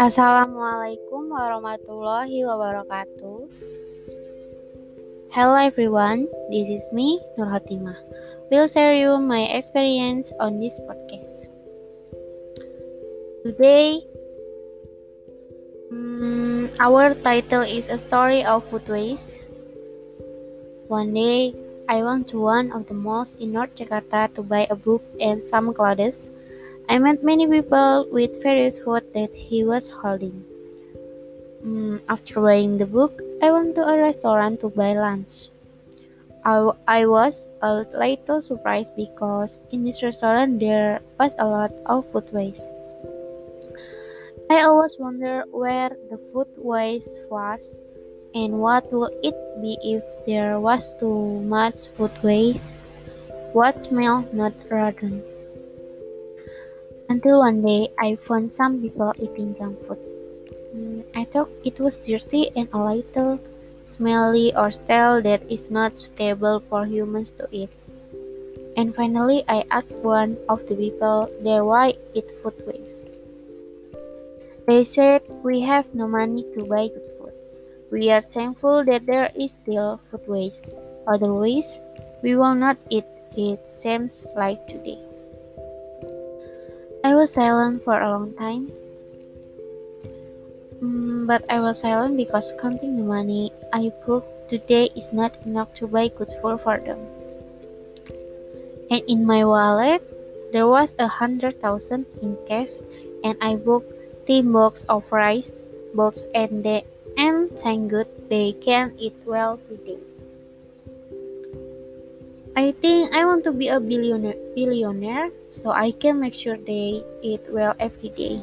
Assalamualaikum warahmatullahi wabarakatuh. Hello everyone, this is me Nur Hatimah. Will share you my experience on this podcast. Today, um, our title is a story of food waste. One day, I went to one of the malls in North Jakarta to buy a book and some clothes. I met many people with various food that he was holding. Mm, after buying the book, I went to a restaurant to buy lunch. I, I was a little surprised because in this restaurant there was a lot of food waste. I always wonder where the food waste was and what would it be if there was too much food waste. What smell not rotten? Until one day I found some people eating junk food. Mm, I thought it was dirty and a little smelly or stale that is not suitable for humans to eat. And finally, I asked one of the people there why eat food waste. They said, We have no money to buy. We are thankful that there is still food waste. Otherwise, we will not eat it seems like today. I was silent for a long time. Mm, but I was silent because counting the money I proved today is not enough to buy good food for them. And in my wallet, there was a hundred thousand in cash, and I bought ten box of rice box and and thank God they can eat well today. I think I want to be a billionaire, billionaire so I can make sure they eat well every day.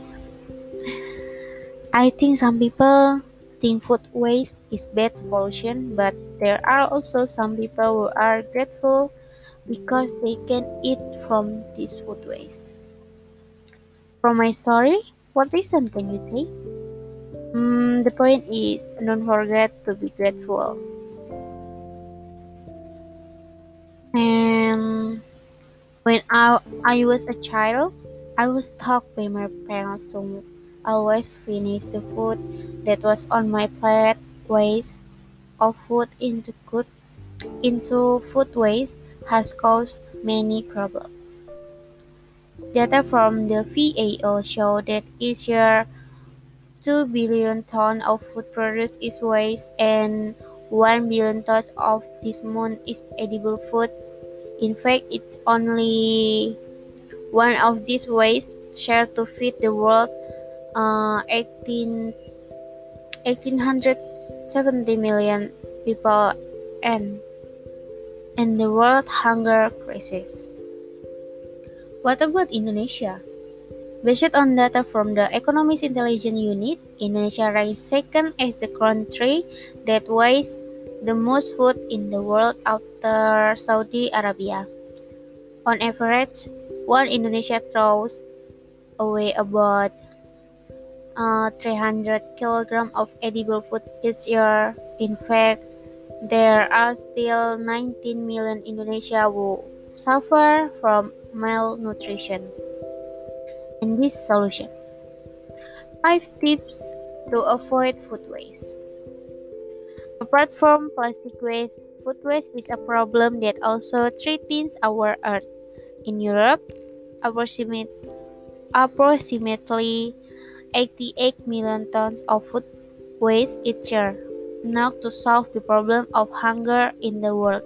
I think some people think food waste is bad pollution, but there are also some people who are grateful because they can eat from this food waste. From my story, what lesson can you take? Mm, the point is, don't forget to be grateful. And when I, I was a child, I was taught by my parents to always finish the food that was on my plate. Waste of food into good into food waste has caused many problems. Data from the FAO show that each year 2 billion tons of food produced is waste and 1 billion tons of this moon is edible food in fact, it's only one of these ways shared to feed the world uh, 18, 1870 million people and and the world hunger crisis. What about Indonesia? Based on data from the Economist Intelligence Unit, Indonesia ranks second as the country that wastes the most food in the world after Saudi Arabia. On average, one Indonesia throws away about uh, 300 kilograms of edible food each year. In fact, there are still 19 million Indonesia who suffer from malnutrition. And this solution 5 tips to avoid food waste. Apart from plastic waste, food waste is a problem that also threatens our Earth. In Europe, approximately 88 million tons of food waste each year. Now, to solve the problem of hunger in the world.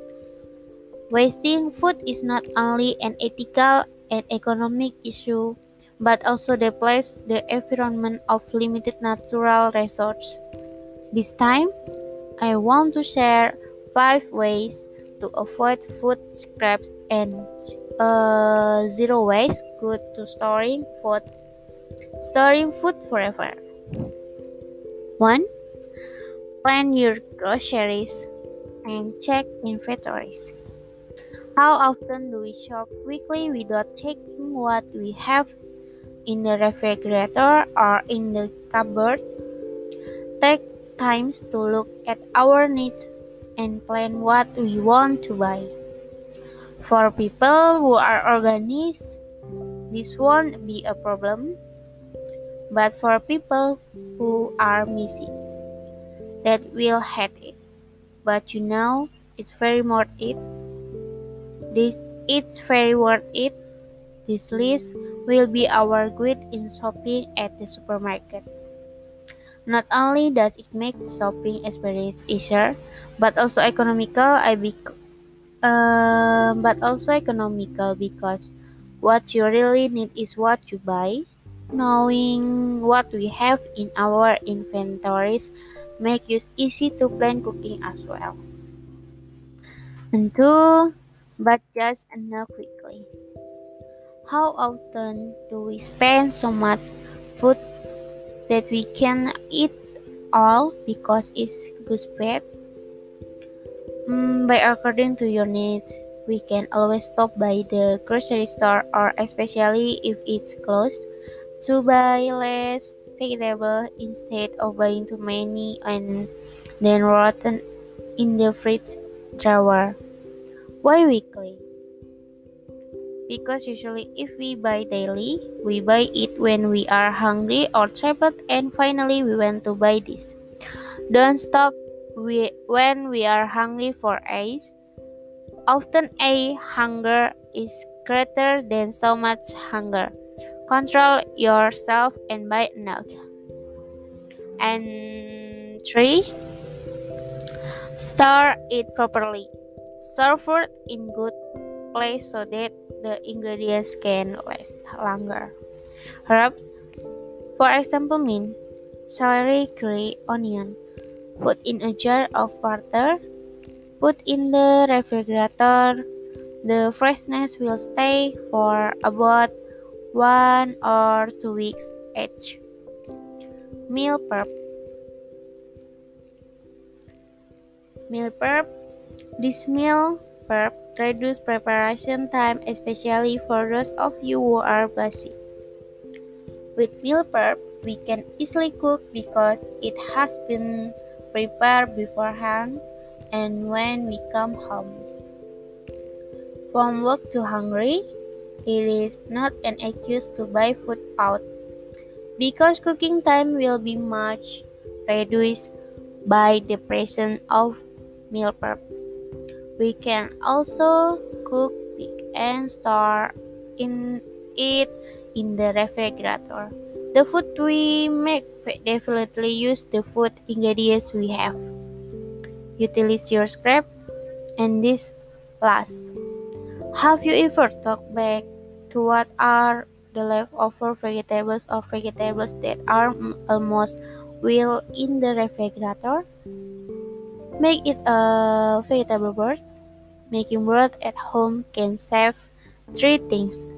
Wasting food is not only an ethical and economic issue, but also depletes the environment of limited natural resources. This time, I want to share 5 ways to avoid food scraps and uh, zero waste. Good to storing food storing food forever. 1 plan your groceries and check inventories. How often do we shop quickly without checking what we have in the refrigerator or in the cupboard take times to look at our needs and plan what we want to buy. For people who are organized, this won't be a problem. But for people who are missing, that will hate it. But you know, it's very worth it. This it's very worth it. This list will be our guide in shopping at the supermarket. Not only does it make the shopping experience easier, but also economical. I bec- uh, but also economical because what you really need is what you buy. Knowing what we have in our inventories make it easy to plan cooking as well. And two, but just know quickly. How often do we spend so much food that we can eat all because it's good bad? Mm, by according to your needs, we can always stop by the grocery store or especially if it's closed to buy less vegetable instead of buying too many and then rotten in the fridge drawer. Why weekly? Because usually if we buy daily, we buy it when we are hungry or trapped and finally we want to buy this. Don't stop we, when we are hungry for ice. Often a hunger is greater than so much hunger. Control yourself and buy enough. And three, store it properly. Serve food in good place so that the ingredients can last longer. Herb, for example, mint, celery, curry, onion. Put in a jar of water. Put in the refrigerator. The freshness will stay for about one or two weeks each. Meal prep. Meal prep. This meal prep reduce preparation time, especially for those of you who are busy. With meal prep, we can easily cook because it has been prepared beforehand and when we come home. From work to hungry, it is not an excuse to buy food out because cooking time will be much reduced by the presence of meal prep. We can also cook and store in it in the refrigerator. The food we make definitely use the food ingredients we have. Utilize your scrap and this last. Have you ever thought back to what are the leftover vegetables or vegetables that are almost well in the refrigerator? Make it a vegetable board. Making work at home can save three things.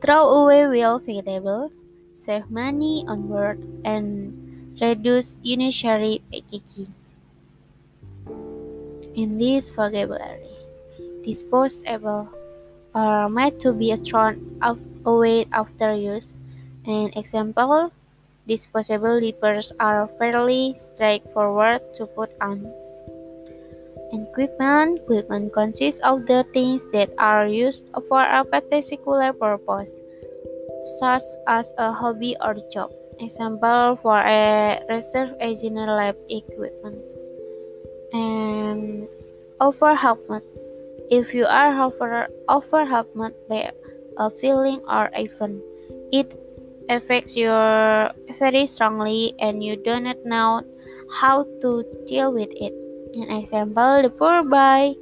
Throw away wild vegetables, save money on work, and reduce unnecessary packaging. In this vocabulary, disposable are made to be thrown away after use. An example, disposable diapers are fairly straightforward to put on. Equipment Equipment consists of the things that are used for a particular purpose, such as a hobby or job. Example for a research engineer lab equipment. And overhelpment. If you are over overhelped by a feeling or event, it affects you very strongly and you do not know how to deal with it. An example, the poor boy,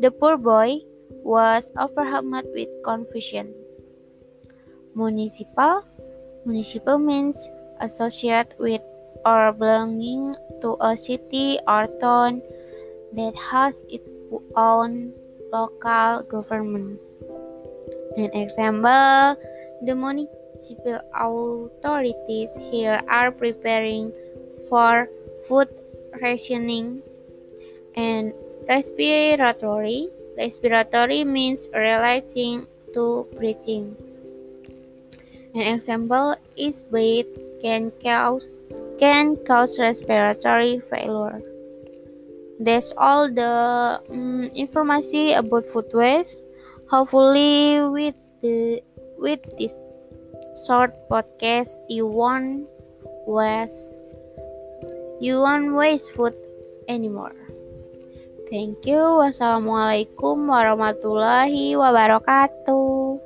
the poor boy was overwhelmed with confusion. Municipal, municipal means associated with or belonging to a city or town that has its own local government. An example, the municipal authorities here are preparing for food rationing and respiratory. Respiratory means relating to breathing. An example is breath can cause can cause respiratory failure. That's all the um, information about food waste. Hopefully, with the with this short podcast, you won't waste you won't waste food anymore. Thank you. Wassalamualaikum warahmatullahi wabarakatuh.